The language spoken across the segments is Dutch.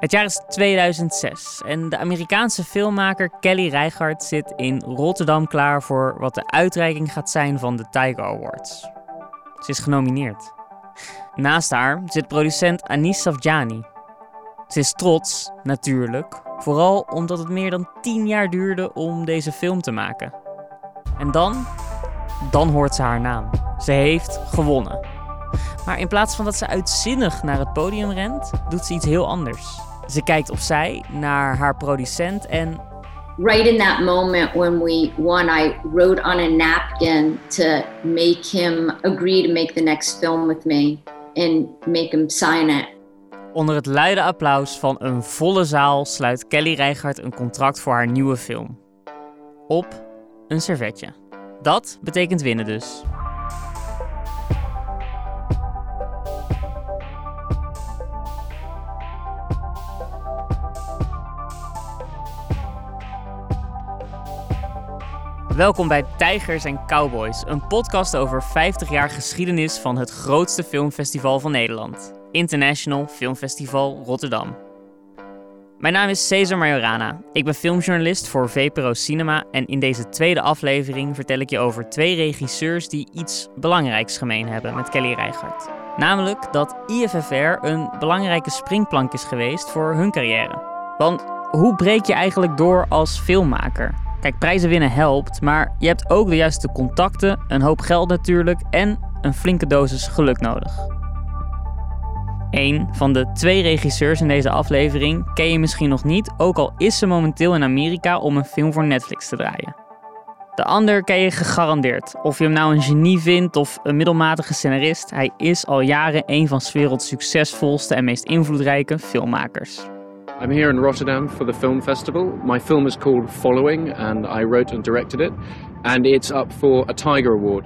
Het jaar is 2006 en de Amerikaanse filmmaker Kelly Reichardt zit in Rotterdam klaar voor wat de uitreiking gaat zijn van de Tiger Awards. Ze is genomineerd. Naast haar zit producent Anis Safjani. Ze is trots, natuurlijk, vooral omdat het meer dan 10 jaar duurde om deze film te maken. En dan, dan hoort ze haar naam. Ze heeft gewonnen. Maar in plaats van dat ze uitzinnig naar het podium rent, doet ze iets heel anders. Ze kijkt opzij naar haar producent en. Right in that moment when we won, I wrote on a napkin to make him agree to make the next film with me and make him sign it. Onder het luide applaus van een volle zaal sluit Kelly Reichardt een contract voor haar nieuwe film. Op een servetje. Dat betekent winnen dus. Welkom bij Tijgers en Cowboys, een podcast over 50 jaar geschiedenis van het grootste filmfestival van Nederland, International Filmfestival Rotterdam. Mijn naam is Cesar Majorana. Ik ben filmjournalist voor VPRO Cinema en in deze tweede aflevering vertel ik je over twee regisseurs die iets belangrijks gemeen hebben met Kelly Reichardt. Namelijk dat IFFR een belangrijke springplank is geweest voor hun carrière. Want hoe breek je eigenlijk door als filmmaker? Kijk, prijzen winnen helpt, maar je hebt ook de juiste contacten, een hoop geld natuurlijk en een flinke dosis geluk nodig. Een van de twee regisseurs in deze aflevering ken je misschien nog niet, ook al is ze momenteel in Amerika om een film voor Netflix te draaien. De ander ken je gegarandeerd. Of je hem nou een genie vindt of een middelmatige scenarist, hij is al jaren een van 's werelds succesvolste en meest invloedrijke filmmakers. I'm here in Rotterdam for the film festival. My film is called Following and I wrote and directed it. And it's up for a Tiger Award.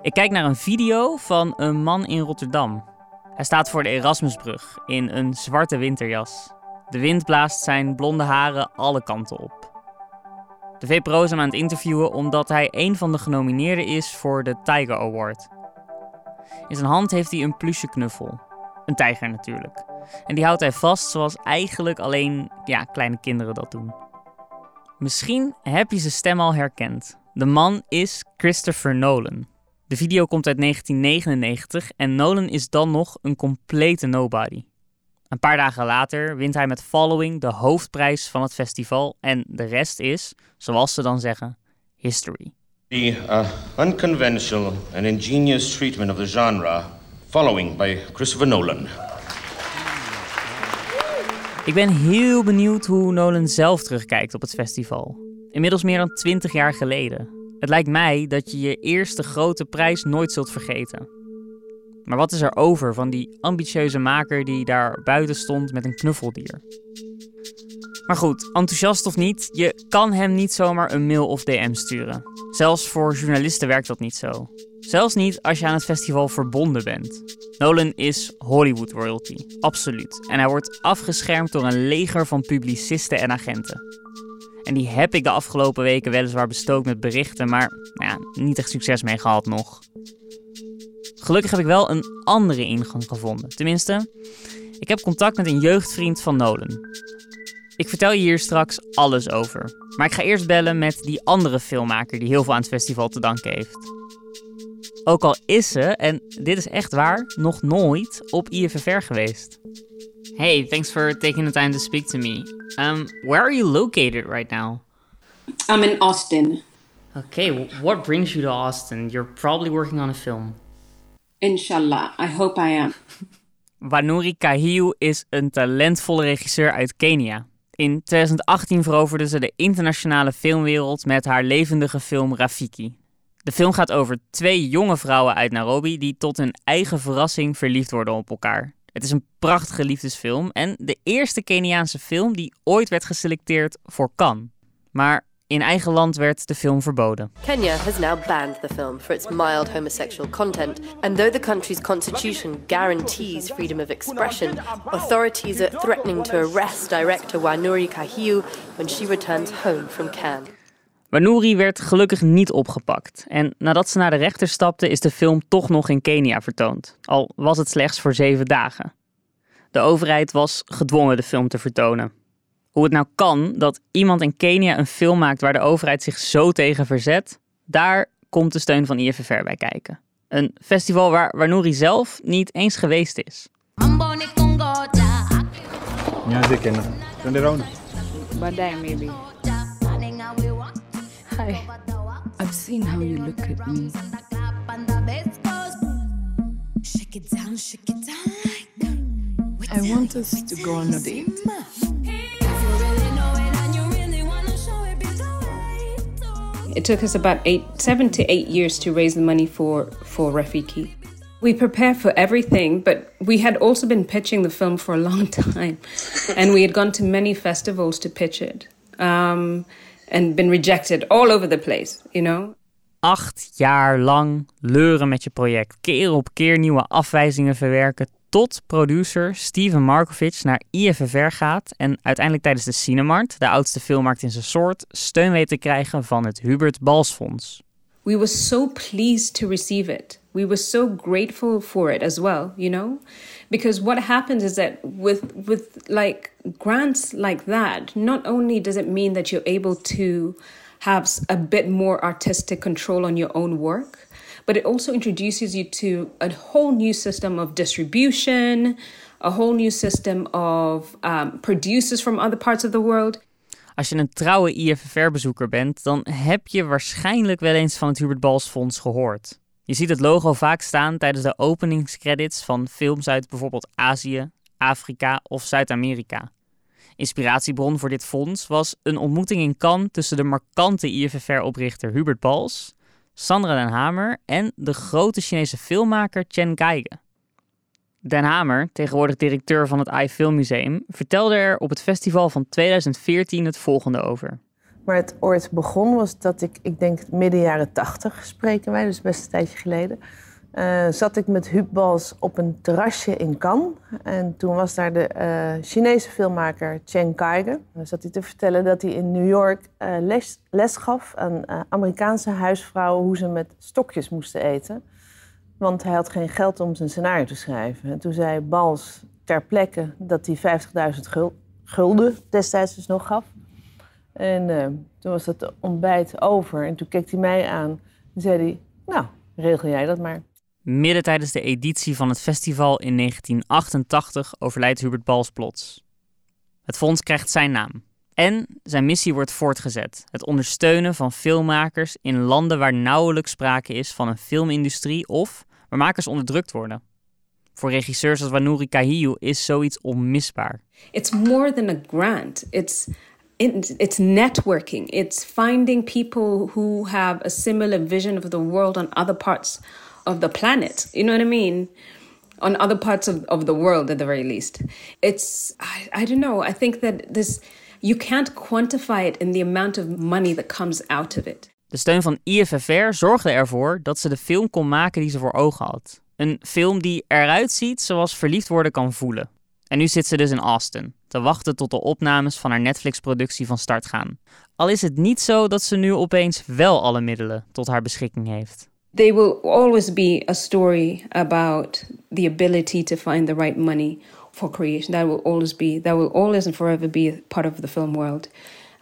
Ik kijk naar een video van een man in Rotterdam. Hij staat voor de Erasmusbrug in een zwarte winterjas. De wind blaast zijn blonde haren alle kanten op. De VPRO is hem aan het interviewen omdat hij een van de genomineerden is voor de Tiger Award. In zijn hand heeft hij een pluche knuffel. Een tijger natuurlijk. En die houdt hij vast zoals eigenlijk alleen ja, kleine kinderen dat doen. Misschien heb je zijn stem al herkend. De man is Christopher Nolan. De video komt uit 1999 en Nolan is dan nog een complete nobody. Een paar dagen later wint hij met Following de hoofdprijs van het festival en de rest is, zoals ze dan zeggen, history. The uh, unconventional and ingenious treatment of the genre, Following by Christopher Nolan. Ik ben heel benieuwd hoe Nolan zelf terugkijkt op het festival. Inmiddels meer dan 20 jaar geleden. Het lijkt mij dat je je eerste grote prijs nooit zult vergeten. Maar wat is er over van die ambitieuze maker die daar buiten stond met een knuffeldier? Maar goed, enthousiast of niet, je kan hem niet zomaar een mail of DM sturen. Zelfs voor journalisten werkt dat niet zo. Zelfs niet als je aan het festival verbonden bent. Nolan is Hollywood royalty, absoluut. En hij wordt afgeschermd door een leger van publicisten en agenten. En die heb ik de afgelopen weken weliswaar bestookt met berichten, maar nou ja, niet echt succes mee gehad nog. Gelukkig heb ik wel een andere ingang gevonden. Tenminste, ik heb contact met een jeugdvriend van Nolan. Ik vertel je hier straks alles over. Maar ik ga eerst bellen met die andere filmmaker die heel veel aan het festival te danken heeft. Ook al is ze, en dit is echt waar, nog nooit op IFFR geweest. Hey, thanks for taking the time to speak to me. Um, where are you located right now? I'm in Austin. Okay, what brings you to Austin? You're probably working on a film. Inshallah, I hope I am. Wanuri Kahiu is een talentvolle regisseur uit Kenia. In 2018 veroverde ze de internationale filmwereld met haar levendige film Rafiki. De film gaat over twee jonge vrouwen uit Nairobi die tot hun eigen verrassing verliefd worden op elkaar. Het is een prachtige liefdesfilm en de eerste Keniaanse film die ooit werd geselecteerd voor Cannes. Maar in eigen land werd de film verboden. Kenya has now banned the film for its mild homosexual content, and though the country's constitution guarantees freedom of expression, authorities are threatening to arrest director Wanuri Kahiu when she returns home from Cannes. Wanuri werd gelukkig niet opgepakt. En nadat ze naar de rechter stapte, is de film toch nog in Kenia vertoond. Al was het slechts voor zeven dagen. De overheid was gedwongen de film te vertonen. Hoe het nou kan dat iemand in Kenia een film maakt waar de overheid zich zo tegen verzet, daar komt de steun van IFFR bij kijken. Een festival waar, waar Nouri zelf niet eens geweest is. Ja, zeker. Turn around. Badai, maybe. Hi. I've seen how you look at me. I want us to go on a date. It took us about eight, seven to eight years to raise the money for, for Rafiki. We prepared for everything, but we had also been pitching the film for a long time. and we had gone to many festivals to pitch it um, and been rejected all over the place, you know. Acht jaar lang leuren met je project. Keer op keer nieuwe afwijzingen verwerken. Tot producer Steven Markovic naar IFFR gaat en uiteindelijk tijdens de Cinemart, de oudste filmmarkt in zijn soort, steun weet te krijgen van het Hubert Balsfonds. We were so pleased to receive it. We were so grateful for it as well, you know? Because what happens is that with with like grants like that, not only does it mean that you're able to have a bit more artistic control on your own work, but it also introduces you to a whole new system of distribution, a whole new system of um, producers from other parts of the world. Als je een trouwe IFFR-bezoeker bent, dan heb je waarschijnlijk wel eens van het Hubert Bals Fonds gehoord. Je ziet het logo vaak staan tijdens de openingscredits van films uit bijvoorbeeld Azië, Afrika of Zuid-Amerika. Inspiratiebron voor dit fonds was een ontmoeting in Cannes tussen de markante IFFR-oprichter Hubert Bals, Sandra Den Hamer en de grote Chinese filmmaker Chen Kaige. Den Hamer, tegenwoordig directeur van het AI Filmmuseum, vertelde er op het festival van 2014 het volgende over. Maar het ooit begon was dat ik, ik denk midden jaren tachtig spreken wij, dus best een tijdje geleden. Uh, zat ik met Huub Bals op een terrasje in Cannes. En toen was daar de uh, Chinese filmmaker Chen Kaige. Dan zat hij te vertellen dat hij in New York uh, les, les, gaf aan Amerikaanse huisvrouwen hoe ze met stokjes moesten eten. Want hij had geen geld om zijn scenario te schrijven. En toen zei Bals ter plekke dat hij 50.000 gulden destijds dus nog gaf. En toen was het ontbijt over. En toen keek hij mij aan en zei hij, nou, regel jij dat maar. Midden tijdens de editie van het festival in 1988 overlijdt Hubert Bals plots. Het fonds krijgt zijn naam. En zijn missie wordt voortgezet: het ondersteunen van filmmakers in landen waar nauwelijks sprake is van een filmindustrie of waar makers onderdrukt worden. Voor regisseurs als Wanuri Kahiu is zoiets onmisbaar. It's more than a grant. It's it's networking. It's finding people who have a similar vision of the world on other parts of the planet. You know what I mean? On other parts of, of the world, at the very least. It's, I, I don't know. I think that this, you can't quantify it in the amount of money that comes out of it. De steun van IFFR zorgde ervoor dat ze de film kon maken die ze voor ogen had. Een film die eruit ziet zoals verliefd worden kan voelen. En nu zit ze dus in Austin, te wachten tot de opnames van haar Netflix-productie van start gaan. Al is het niet zo dat ze nu opeens wel alle middelen tot haar beschikking heeft. They will always be a story about the ability to find the right money for creation. That will always be, that will always and forever be part of the film world.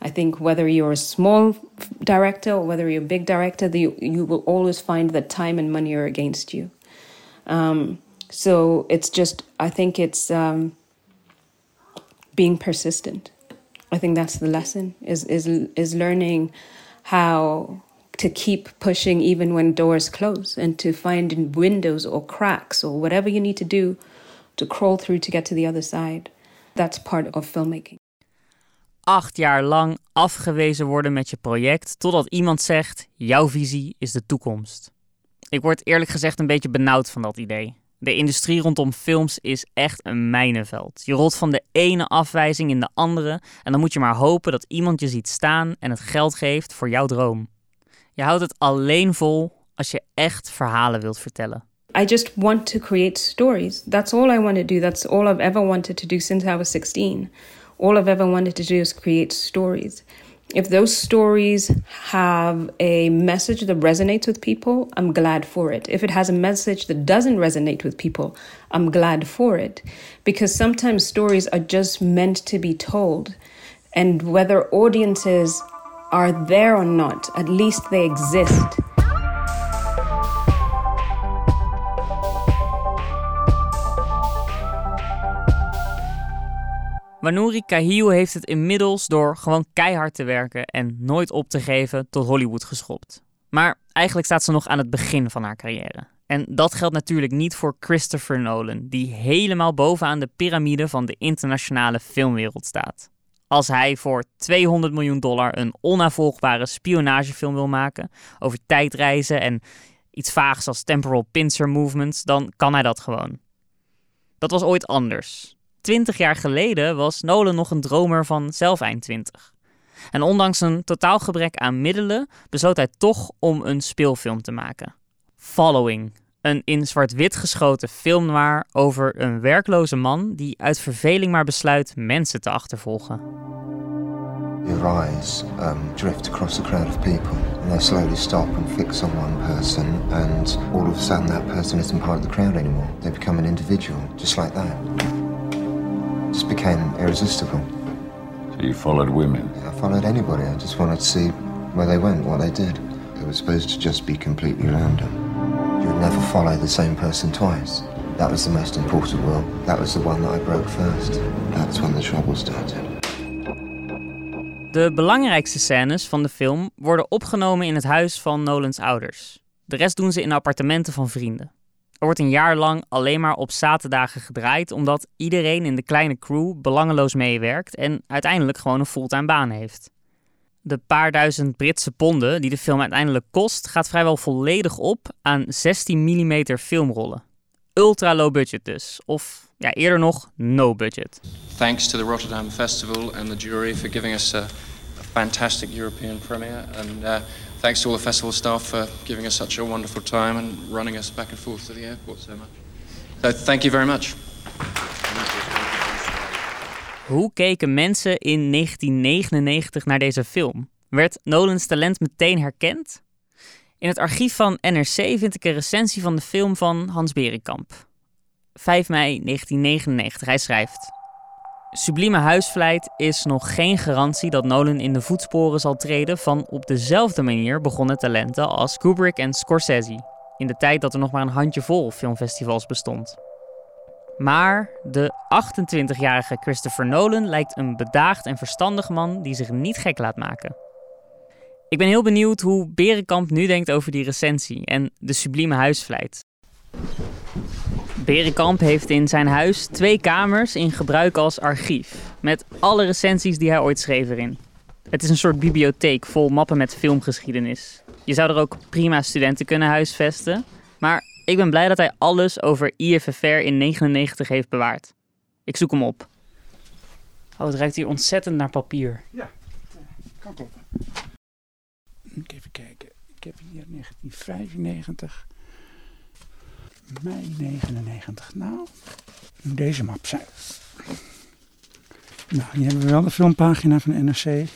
I think whether you're a small director or whether you're a big director, you, you will always find that time and money are against you. Um, so it's just, I think it's um, being persistent. I think that's the lesson is is is learning how to keep pushing even when doors close and to find windows or cracks or whatever you need to do to crawl through to get to the other side. That's part of filmmaking. Acht jaar lang afgewezen worden met je project totdat iemand zegt: jouw visie is de toekomst. Ik word eerlijk gezegd een beetje benauwd van dat idee. De industrie rondom films is echt een mijnenveld. Je rolt van de ene afwijzing in de andere en dan moet je maar hopen dat iemand je ziet staan en het geld geeft voor jouw droom. Je houdt het alleen vol als je echt verhalen wilt vertellen. I just want to create stories. That's all I want to do. That's all I've ever wanted to do since I was 16. All I've ever wanted to do is create stories. If those stories have a message that resonates with people, I'm glad for it. If it has a message that doesn't resonate with people, I'm glad for it. Because sometimes stories are just meant to be told. And whether audiences are there or not, at least they exist. Wanuri Kahiu heeft het inmiddels door gewoon keihard te werken en nooit op te geven tot Hollywood geschopt. Maar eigenlijk staat ze nog aan het begin van haar carrière. En dat geldt natuurlijk niet voor Christopher Nolan, die helemaal bovenaan de piramide van de internationale filmwereld staat. Als hij voor 200 miljoen dollar een onnavolgbare spionagefilm wil maken over tijdreizen en iets vaags als temporal pincer movements, dan kan hij dat gewoon. Dat was ooit anders. Twintig jaar geleden was Nolan nog een dromer van zelf eind 20. En ondanks een totaal gebrek aan middelen besloot hij toch om een speelfilm te maken. Following, een in zwart-wit geschoten film noir over een werkloze man die uit verveling maar besluit mensen te achtervolgen. Your eyes um, drift across a crowd of people, and they slowly stop and fix on one person, and all of a sudden that person isn't part of the crowd anymore. They become an individual, just like that. Just became irresistible. So you followed women? I followed anybody. I just wanted to see where they went, what they did. It was supposed to just be completely random. You never follow the same person twice. That was the most important rule. That was the one that I broke first. That's when the trouble started. De belangrijkste scènes van de film worden opgenomen in het huis van Nolans ouders. De rest doen ze in appartementen van vrienden. Er wordt een jaar lang alleen maar op zaterdagen gedraaid, omdat iedereen in de kleine crew belangeloos meewerkt en uiteindelijk gewoon een fulltime baan heeft. De paar duizend Britse ponden die de film uiteindelijk kost, gaat vrijwel volledig op aan 16 mm filmrollen. Ultra low budget dus, of ja, eerder nog no budget. Thanks to the Rotterdam Festival and the jury for giving us a, fantastic European premiere and uh, thanks to all the festival staff for giving us such a wonderful time and running us back and forth to the airport so much. So thank you very much. Hoe keken mensen in 1999 naar deze film? Werd Nolans talent meteen herkend? In het archief van NRC vind ik een recensie van de film van Hans Berenkamp. 5 mei 1999. Hij schrijft: Sublieme huisvleit is nog geen garantie dat Nolan in de voetsporen zal treden van op dezelfde manier begonnen talenten als Kubrick en Scorsese, in de tijd dat er nog maar een handjevol filmfestivals bestond. Maar de 28-jarige Christopher Nolan lijkt een bedaagd en verstandig man die zich niet gek laat maken. Ik ben heel benieuwd hoe Berenkamp nu denkt over die recensie en de sublieme huisvleit. Berenkamp heeft in zijn huis twee kamers in gebruik als archief, met alle recensies die hij ooit schreef erin. Het is een soort bibliotheek vol mappen met filmgeschiedenis. Je zou er ook prima studenten kunnen huisvesten, maar ik ben blij dat hij alles over IFFR in 99 heeft bewaard. Ik zoek hem op. Oh, het ruikt hier ontzettend naar papier. Ja, kan kloppen. Even kijken. Ik heb hier 1995. Mei 99. Nou, deze map zijn. Nou, hier hebben we wel de filmpagina van de NRC.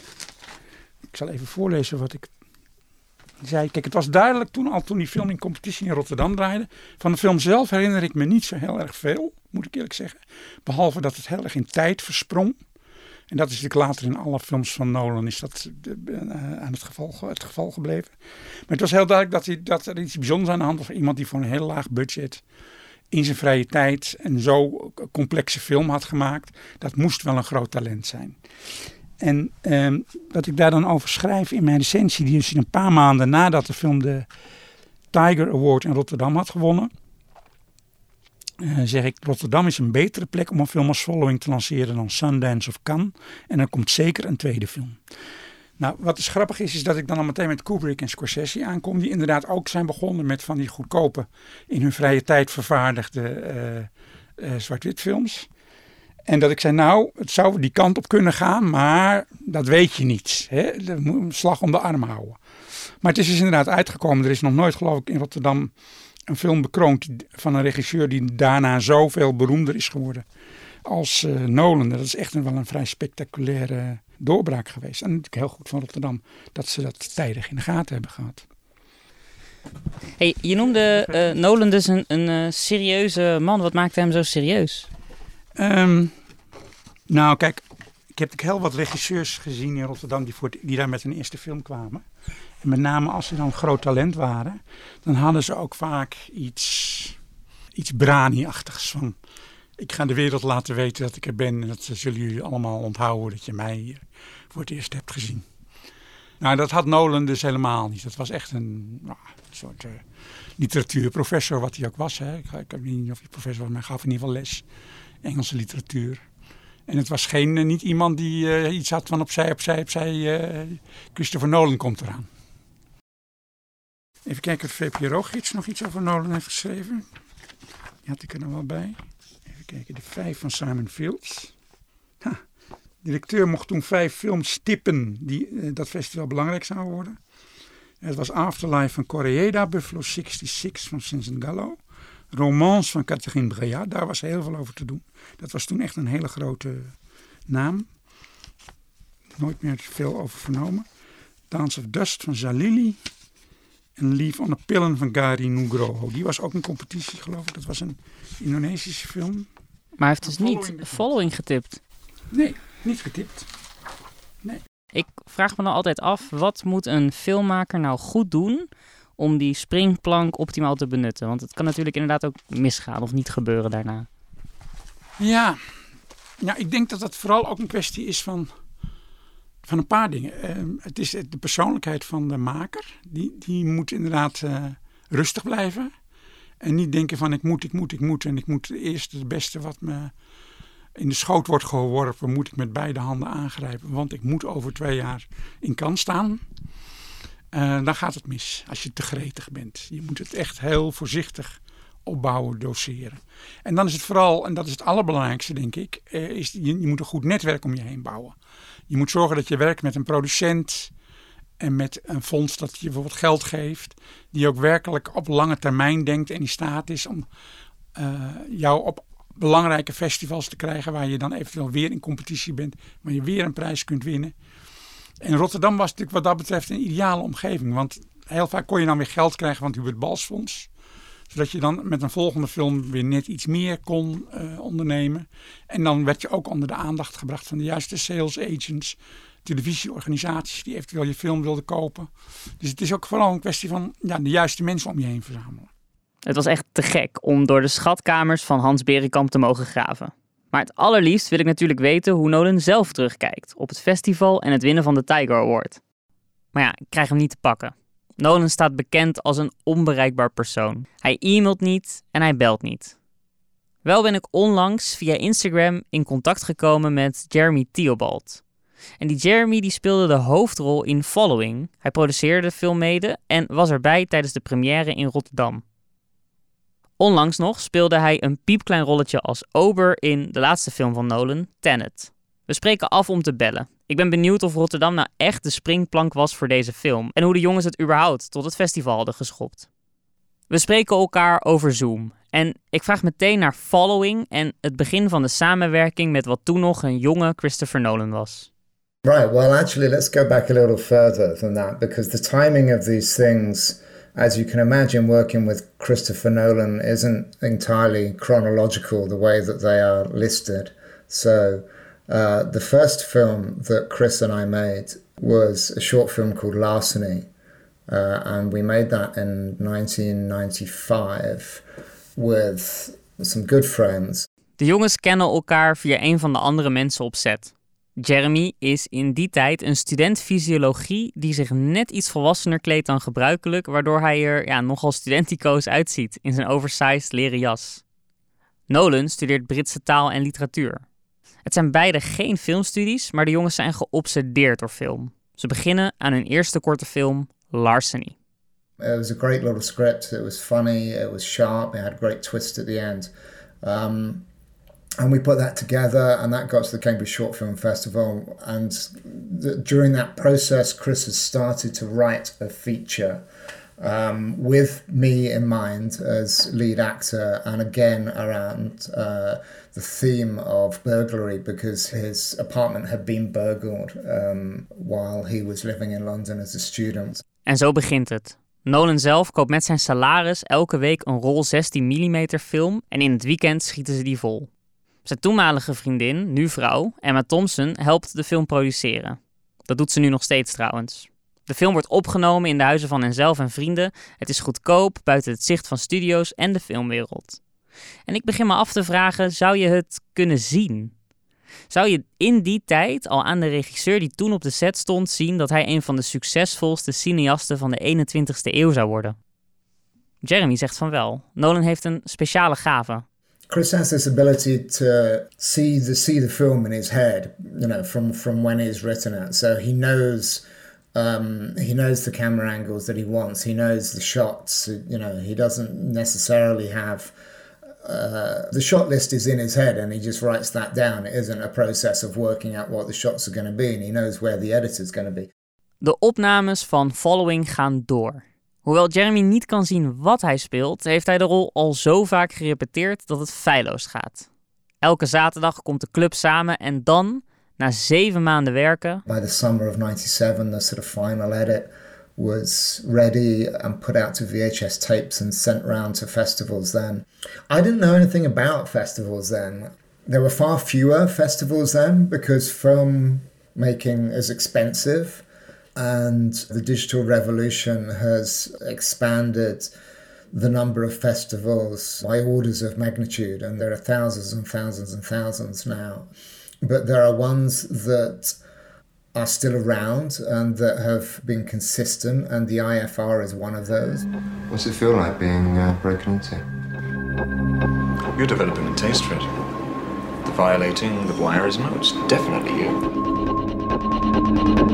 Ik zal even voorlezen wat ik zei. Kijk, het was duidelijk toen al, toen die film in competitie in Rotterdam draaide. Van de film zelf herinner ik me niet zo heel erg veel, moet ik eerlijk zeggen. Behalve dat het heel erg in tijd versprong. En dat is natuurlijk later in alle films van Nolan is dat uh, aan het geval, het geval gebleven. Maar het was heel duidelijk dat, hij, dat er iets bijzonders aan de hand was. Iemand die voor een heel laag budget in zijn vrije tijd een zo complexe film had gemaakt. Dat moest wel een groot talent zijn. En eh, wat ik daar dan over schrijf in mijn recensie, die is een paar maanden nadat de film de Tiger Award in Rotterdam had gewonnen uh, zeg ik, Rotterdam is een betere plek om een film als Following te lanceren dan Sundance of Cannes. En er komt zeker een tweede film. Nou, wat dus grappig is, is dat ik dan al meteen met Kubrick en Scorsese aankom. Die inderdaad ook zijn begonnen met van die goedkope, in hun vrije tijd vervaardigde uh, uh, zwart-wit films. En dat ik zei, nou, het zou die kant op kunnen gaan, maar dat weet je niet. Hè? Een slag om de arm houden. Maar het is dus inderdaad uitgekomen. Er is nog nooit, geloof ik, in Rotterdam een film bekroond van een regisseur die daarna zoveel beroemder is geworden als uh, Nolan. Dat is echt wel een vrij spectaculaire doorbraak geweest. En natuurlijk heel goed van Rotterdam dat ze dat tijdig in de gaten hebben gehad. Hey, je noemde uh, Nolan dus een, een uh, serieuze man. Wat maakte hem zo serieus? Um, nou, kijk, ik heb heel wat regisseurs gezien in Rotterdam die, voor die daar met hun eerste film kwamen. En met name als ze dan groot talent waren, dan hadden ze ook vaak iets, iets brani-achtigs van... Ik ga de wereld laten weten dat ik er ben en dat zullen jullie allemaal onthouden dat je mij voor het eerst hebt gezien. Nou, dat had Nolan dus helemaal niet. Dat was echt een nou, soort uh, literatuurprofessor, wat hij ook was. Hè. Ik, ik weet niet of hij professor was, maar hij gaf in ieder geval les Engelse literatuur. En het was geen, eh, niet iemand die uh, iets had van opzij, opzij, opzij. Uh, Christopher Nolan komt eraan. Even kijken of VPRO-gids nog iets over Nolan heeft geschreven. Die had ik er nog wel bij. Even kijken, de vijf van Simon Fields. Ha, de directeur mocht toen vijf films tippen die dat festival belangrijk zou worden. Het was Afterlife van Correeda, Buffalo 66 van Vincent Gallo. Romance van Catherine Breillat, daar was heel veel over te doen. Dat was toen echt een hele grote naam. Nooit meer veel over vernomen. Dance of Dust van Zalili. En Leave on a Pillen van Gary Nugroho. Die was ook een competitie, geloof ik. Dat was een Indonesische film. Maar hij heeft dus niet following getipt. Nee, niet getipt. Nee. Ik vraag me dan altijd af, wat moet een filmmaker nou goed doen om die springplank optimaal te benutten? Want het kan natuurlijk inderdaad ook misgaan of niet gebeuren daarna. Ja, ja ik denk dat dat vooral ook een kwestie is van, van een paar dingen. Uh, het is de persoonlijkheid van de maker. Die, die moet inderdaad uh, rustig blijven. En niet denken van ik moet, ik moet, ik moet. En ik moet het eerste, het beste wat me in de schoot wordt geworpen, moet ik met beide handen aangrijpen. Want ik moet over twee jaar in kans staan. Uh, dan gaat het mis als je te gretig bent. Je moet het echt heel voorzichtig opbouwen, doseren. En dan is het vooral, en dat is het allerbelangrijkste denk ik, uh, is je, je, moet een goed netwerk om je heen bouwen. Je moet zorgen dat je werkt met een producent en met een fonds dat je bijvoorbeeld geld geeft, die ook werkelijk op lange termijn denkt en in staat is om uh, jou op belangrijke festivals te krijgen waar je dan eventueel weer in competitie bent, waar je weer een prijs kunt winnen. En Rotterdam was natuurlijk wat dat betreft een ideale omgeving. Want heel vaak kon je dan weer geld krijgen van het Hubert Balsfonds. Zodat je dan met een volgende film weer net iets meer kon uh, ondernemen. En dan werd je ook onder de aandacht gebracht van de juiste sales agents, televisieorganisaties die eventueel je film wilden kopen. Dus het is ook vooral een kwestie van ja, de juiste mensen om je heen verzamelen. Het was echt te gek om door de schatkamers van Hans Berenkamp te mogen graven. Maar het allerliefst wil ik natuurlijk weten hoe Nolan zelf terugkijkt op het festival en het winnen van de Tiger Award. Maar ja, ik krijg hem niet te pakken. Nolan staat bekend als een onbereikbaar persoon. Hij e-mailt niet en hij belt niet. Wel ben ik onlangs via Instagram in contact gekomen met Jeremy Theobald. En die Jeremy die speelde de hoofdrol in Following. Hij produceerde de film mede en was erbij tijdens de première in Rotterdam. Onlangs nog speelde hij een piepklein rolletje als Ober in de laatste film van Nolan, Tenet. We spreken af om te bellen. Ik ben benieuwd of Rotterdam nou echt de springplank was voor deze film en hoe de jongens het überhaupt tot het festival hadden geschopt. We spreken elkaar over Zoom en ik vraag meteen naar Following en het begin van de samenwerking met wat toen nog een jonge Christopher Nolan was. Right, well actually let's go back a little further than that because the timing of these things as you can imagine, working with Christopher Nolan isn't entirely chronological the way that they are listed. So, uh, the first film that Chris and I made was a short film called Larceny, uh, and we made that in 1995 with some good friends. De jongens kennen elkaar via een van de andere mensen op set. Jeremy is in die tijd een student fysiologie die zich net iets volwassener kleedt dan gebruikelijk, waardoor hij er ja, nogal studentico's uitziet in zijn oversized leren jas. Nolan studeert Britse taal en literatuur. Het zijn beide geen filmstudies, maar de jongens zijn geobsedeerd door film. Ze beginnen aan hun eerste korte film, Larceny. It was a great little script. It was funny. It was sharp. It had a great twist at the end. Um, and we put that together and that got to the cambridge short film festival and the, during that process chris has started to write a feature um, with me in mind as lead actor, and again around uh, the theme of burglary because his apartment had been burgled um, while he was living in London as a student. En zo begint het. Nolan zelf koopt met zijn salaris elke week een rol 16 mm film en in het weekend schieten ze die vol. Zijn toenmalige vriendin, nu vrouw, Emma Thompson, helpt de film produceren. Dat doet ze nu nog steeds trouwens. De film wordt opgenomen in de huizen van henzelf en vrienden. Het is goedkoop, buiten het zicht van studio's en de filmwereld. En ik begin me af te vragen: zou je het kunnen zien? Zou je in die tijd al aan de regisseur die toen op de set stond zien dat hij een van de succesvolste cineasten van de 21ste eeuw zou worden? Jeremy zegt van wel. Nolan heeft een speciale gave. Chris has this ability to see the see the film in his head, you know, from from when he's written it. So he knows um, he knows the camera angles that he wants. He knows the shots. You know, he doesn't necessarily have uh, the shot list is in his head and he just writes that down. It isn't a process of working out what the shots are going to be and he knows where the editor's going to be. De opnames van Following gaan door. Hoewel Jeremy niet kan zien wat hij speelt, heeft hij de rol al zo vaak gerepeteerd dat het feilloos gaat. Elke zaterdag komt de club samen en dan, na zeven maanden werken. By the summer of 97, the sort of final edit was ready and put out to VHS tapes and sent around to festivals then. I didn't know anything about festivals then. There were far fewer festivals then because film making is expensive and the digital revolution has expanded the number of festivals by orders of magnitude and there are thousands and thousands and thousands now. But there are ones that are still around and that have been consistent, and the IFR is one of those. What's it feel like being uh, broken into? You're developing a taste for it. The violating, the voyeurism, it's definitely you.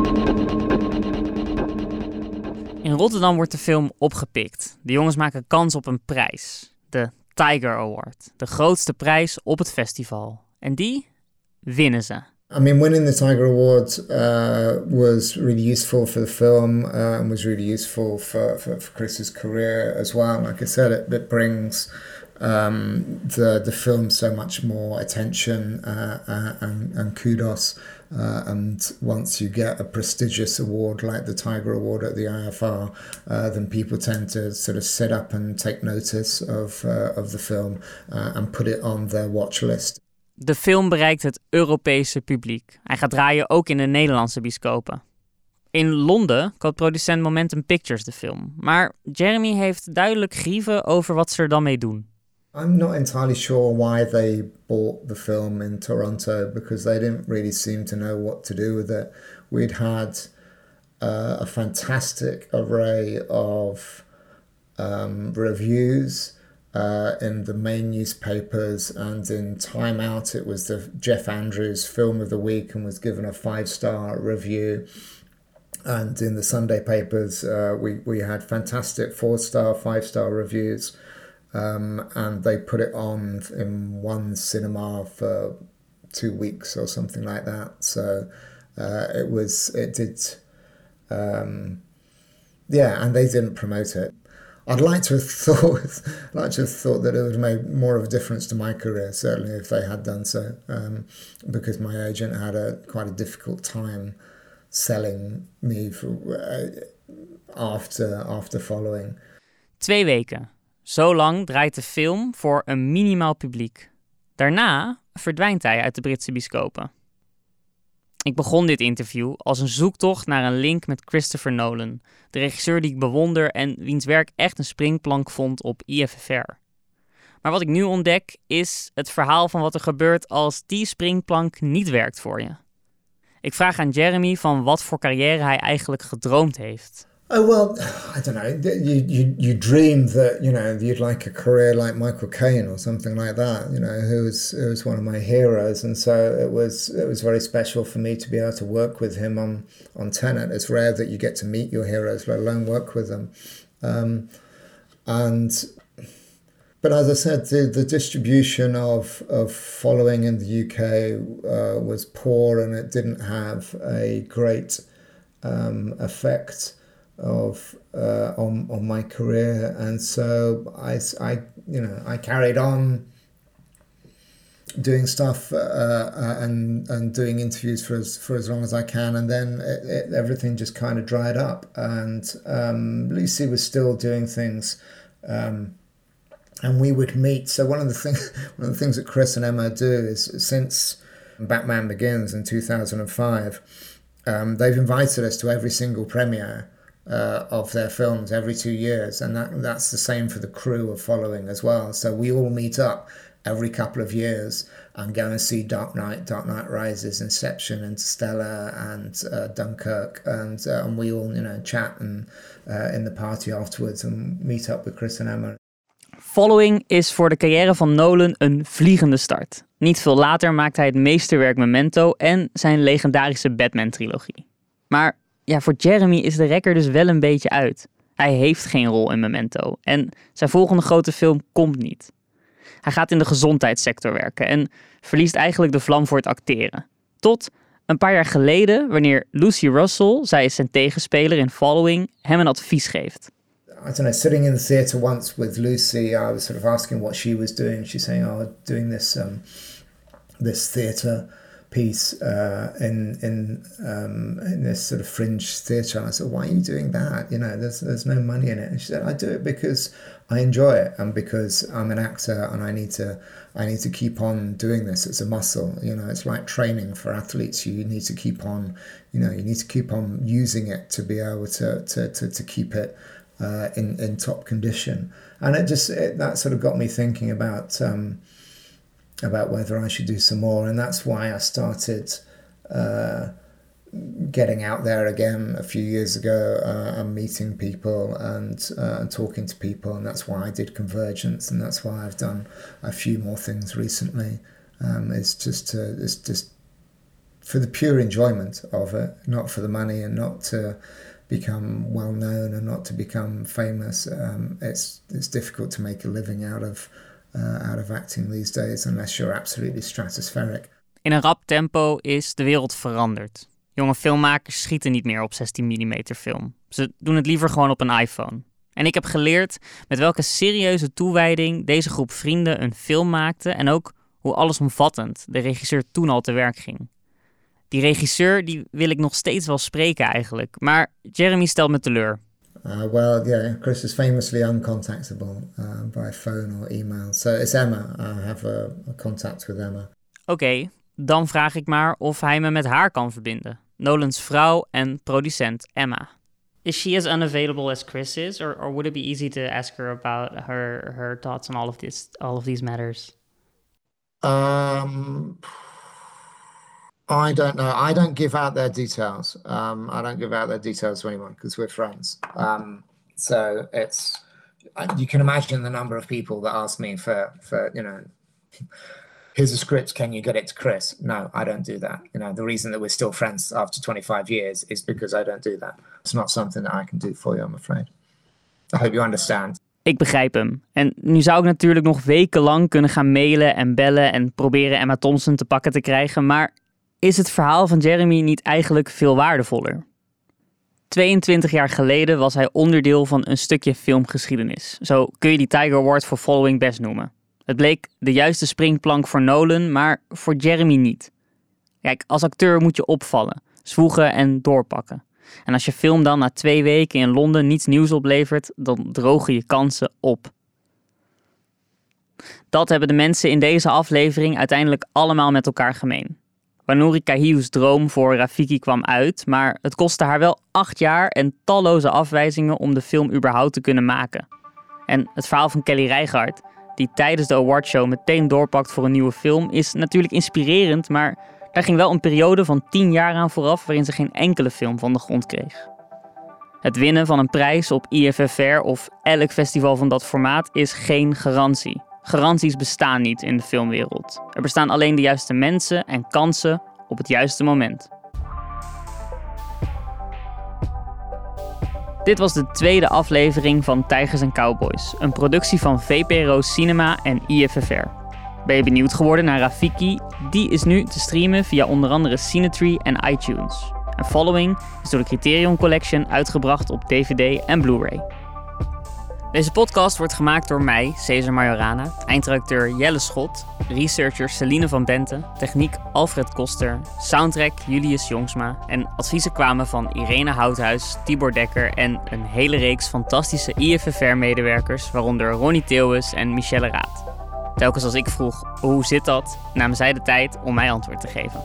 Rotterdam wordt de film opgepikt. De jongens maken kans op een prijs. De Tiger Award. De grootste prijs op het festival. En die winnen ze. I mean, winning the Tiger Award uh, was really useful for the film uh, and was really useful for, for, for, Chris's career as well. Like I said, it, it brings um, the the film so much more attention uh, uh and, and kudos. Uh, and once you get a prestigious award like the Tiger Award at the IFR, uh, then people tend to sort of sit up and take notice of of the film and put it on their watch list. De film bereikt het Europese publiek. Hij gaat draaien ook in de Nederlandse bioscopen. In Londen koopt producent Momentum Pictures de film. Maar Jeremy heeft duidelijk grieven over wat ze er dan mee doen. I'm not entirely sure why they bought the film in Toronto because they didn't really seem to know what to do with it. We'd had uh, a fantastic array of um, reviews. uh, in the main newspapers and in Time Out. It was the Jeff Andrews Film of the Week and was given a five star review. And in the Sunday papers, uh, we, we had fantastic four star, five star reviews. Um, and they put it on in one cinema for two weeks or something like that. So uh, it was, it did, um, yeah, and they didn't promote it. I'd like to have thought, like to have thought that it would have made more of a difference to my career. Certainly, if they had done so, um, because my agent had a quite a difficult time selling me for, uh, after after following. Twee weken. Zo lang draait de film voor een minimaal publiek. Daarna verdwijnt hij uit de Britse biscopen. Ik begon dit interview als een zoektocht naar een link met Christopher Nolan, de regisseur die ik bewonder en wiens werk echt een springplank vond op IFFR. Maar wat ik nu ontdek is het verhaal van wat er gebeurt als die springplank niet werkt voor je. Ik vraag aan Jeremy van wat voor carrière hij eigenlijk gedroomd heeft. Oh well, I don't know. You you you dream that you know you'd like a career like Michael Caine or something like that. You know, who was who was one of my heroes, and so it was it was very special for me to be able to work with him on on Tenet. It's rare that you get to meet your heroes, let alone work with them. Um, and but as I said, the, the distribution of of following in the UK uh, was poor, and it didn't have a great um, effect of uh, on on my career, and so I, I you know I carried on doing stuff uh, uh, and and doing interviews for as for as long as I can, and then it, it, everything just kind of dried up. And um, Lucy was still doing things, um, and we would meet. So one of the things one of the things that Chris and Emma do is since Batman Begins in two thousand and five, um, they've invited us to every single premiere. Uh, of their films every two years, and that that's the same for the crew of following as well. So we all meet up every couple of years and go and see Dark Knight, Dark Knight Rises, Inception, Interstellar, and uh, Dunkirk, and uh, and we all you know chat and uh, in the party afterwards and meet up with Chris and Emma. Following is voor de carrière van Nolan een vliegende start. Niet veel later maakt hij het meesterwerk Memento en zijn legendarische Batman-trilogie. Maar ja, voor Jeremy is de rekker dus wel een beetje uit. Hij heeft geen rol in Memento en zijn volgende grote film komt niet. Hij gaat in de gezondheidssector werken en verliest eigenlijk de vlam voor het acteren. Tot een paar jaar geleden, wanneer Lucy Russell, zij is zijn tegenspeler in Following, hem een advies geeft. I don't know, sitting in the theatre once with Lucy, I was sort of asking what she was doing. She's saying, "Oh, doing this um, this theatre piece uh, in in um, in this sort of fringe theatre. And I said, "Why are you doing that? You know, there's there's no money in it." And she said, "I do it because I enjoy it, and because I'm an actor, and I need to I need to keep on doing this. It's a muscle. You know, it's like training for athletes. You need to keep on, you know, you need to keep on using it to be able to to to, to keep it." Uh, in in top condition, and it just it, that sort of got me thinking about um, about whether I should do some more, and that's why I started uh, getting out there again a few years ago uh, and meeting people and uh, talking to people, and that's why I did Convergence, and that's why I've done a few more things recently. Um, it's just to, it's just for the pure enjoyment of it, not for the money, and not to become well known and not to become famous. Um, it's it's difficult to make a living out of uh, out of acting these days unless you're absolutely stratospheric. In een rap tempo is de wereld veranderd. Jonge filmmakers schieten niet meer op 16 mm film. Ze doen het liever gewoon op een iPhone. En ik heb geleerd met welke serieuze toewijding deze groep vrienden een film maakte en ook hoe allesomvattend de regisseur toen al te werk ging. Die regisseur die wil ik nog steeds wel spreken eigenlijk, maar Jeremy stelt me teleur. Uh, well, yeah, Chris is famously uncontactable uh, by phone or email. So it's Emma. I have a, a contact with Emma. Oké, dan vraag ik maar of hij me met haar kan verbinden. Nolan's vrouw en producent Emma. Is she as unavailable as Chris is, or, or would it be easy to ask her about her her thoughts on all of this, all of these matters? Um, I don't know. I don't give out their details. Um, I don't give out their details to anyone because we're friends. Um, so it's you can imagine the number of people that ask me for for you know here's a script can you get it to chris no i don't do that you know the reason that we're still friends after 25 years is because i don't do that it's not something that i can do for you i'm afraid i hope you understand Ik begrijp hem. En nu zou ik natuurlijk nog wekenlang kunnen gaan mailen en bellen en proberen Emma Thompson te pakken te krijgen, maar is het verhaal van Jeremy niet eigenlijk veel waardevoller? 22 jaar geleden was hij onderdeel van een stukje filmgeschiedenis. Zo kun je die Tiger Award voor Following best noemen. Het bleek de juiste springplank voor Nolan, maar voor Jeremy niet. Kijk, als acteur moet je opvallen, zwoegen en doorpakken. En als je film dan na twee weken in Londen niets nieuws oplevert, dan drogen je kansen op. Dat hebben de mensen in deze aflevering uiteindelijk allemaal met elkaar gemeen. Wanuri Kahiu's droom voor Rafiki kwam uit, maar het kostte haar wel acht jaar en talloze afwijzingen om de film überhaupt te kunnen maken. En het verhaal van Kelly Reichardt, die tijdens de awardshow meteen doorpakt voor een nieuwe film, is natuurlijk inspirerend, maar daar ging wel een periode van tien jaar aan vooraf waarin ze geen enkele film van de grond kreeg. Het winnen van een prijs op IFFR of elk festival van dat formaat is geen garantie. Garanties bestaan niet in de filmwereld. Er bestaan alleen de juiste mensen en kansen op het juiste moment. Dit was de tweede aflevering van Tijgers en Cowboys, een productie van VPRO Cinema en IFFR. Ben je benieuwd geworden naar Rafiki? Die is nu te streamen via onder andere Cinetree en iTunes. En Following is door de Criterion Collection uitgebracht op DVD en Blu-ray. Deze podcast wordt gemaakt door mij, Cesar Majorana, eindredacteur Jelle Schot, researcher Celine van Benten, techniek Alfred Koster, soundtrack Julius Jongsma en adviezen kwamen van Irene Houthuis, Tibor Dekker en een hele reeks fantastische IFFR-medewerkers, waaronder Ronnie Theeuwis en Michelle Raad. Telkens als ik vroeg hoe zit dat, namen zij de tijd om mij antwoord te geven.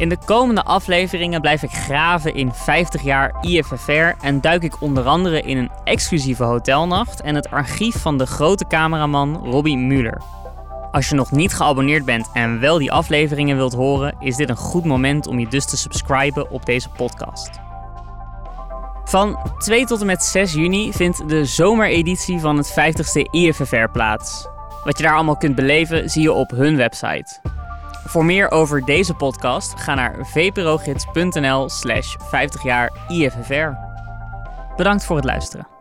In de komende afleveringen blijf ik graven in 50 jaar IFFR en duik ik onder andere in een exclusieve hotelnacht en het archief van de grote cameraman Robbie Muller. Als je nog niet geabonneerd bent en wel die afleveringen wilt horen, is dit een goed moment om je dus te subscriben op deze podcast. Van 2 tot en met 6 juni vindt de zomereditie van het 50ste IFFR plaats. Wat je daar allemaal kunt beleven zie je op hun website. Voor meer over deze podcast ga naar vprogids.nl slash 50 jaar IFFR. Bedankt voor het luisteren.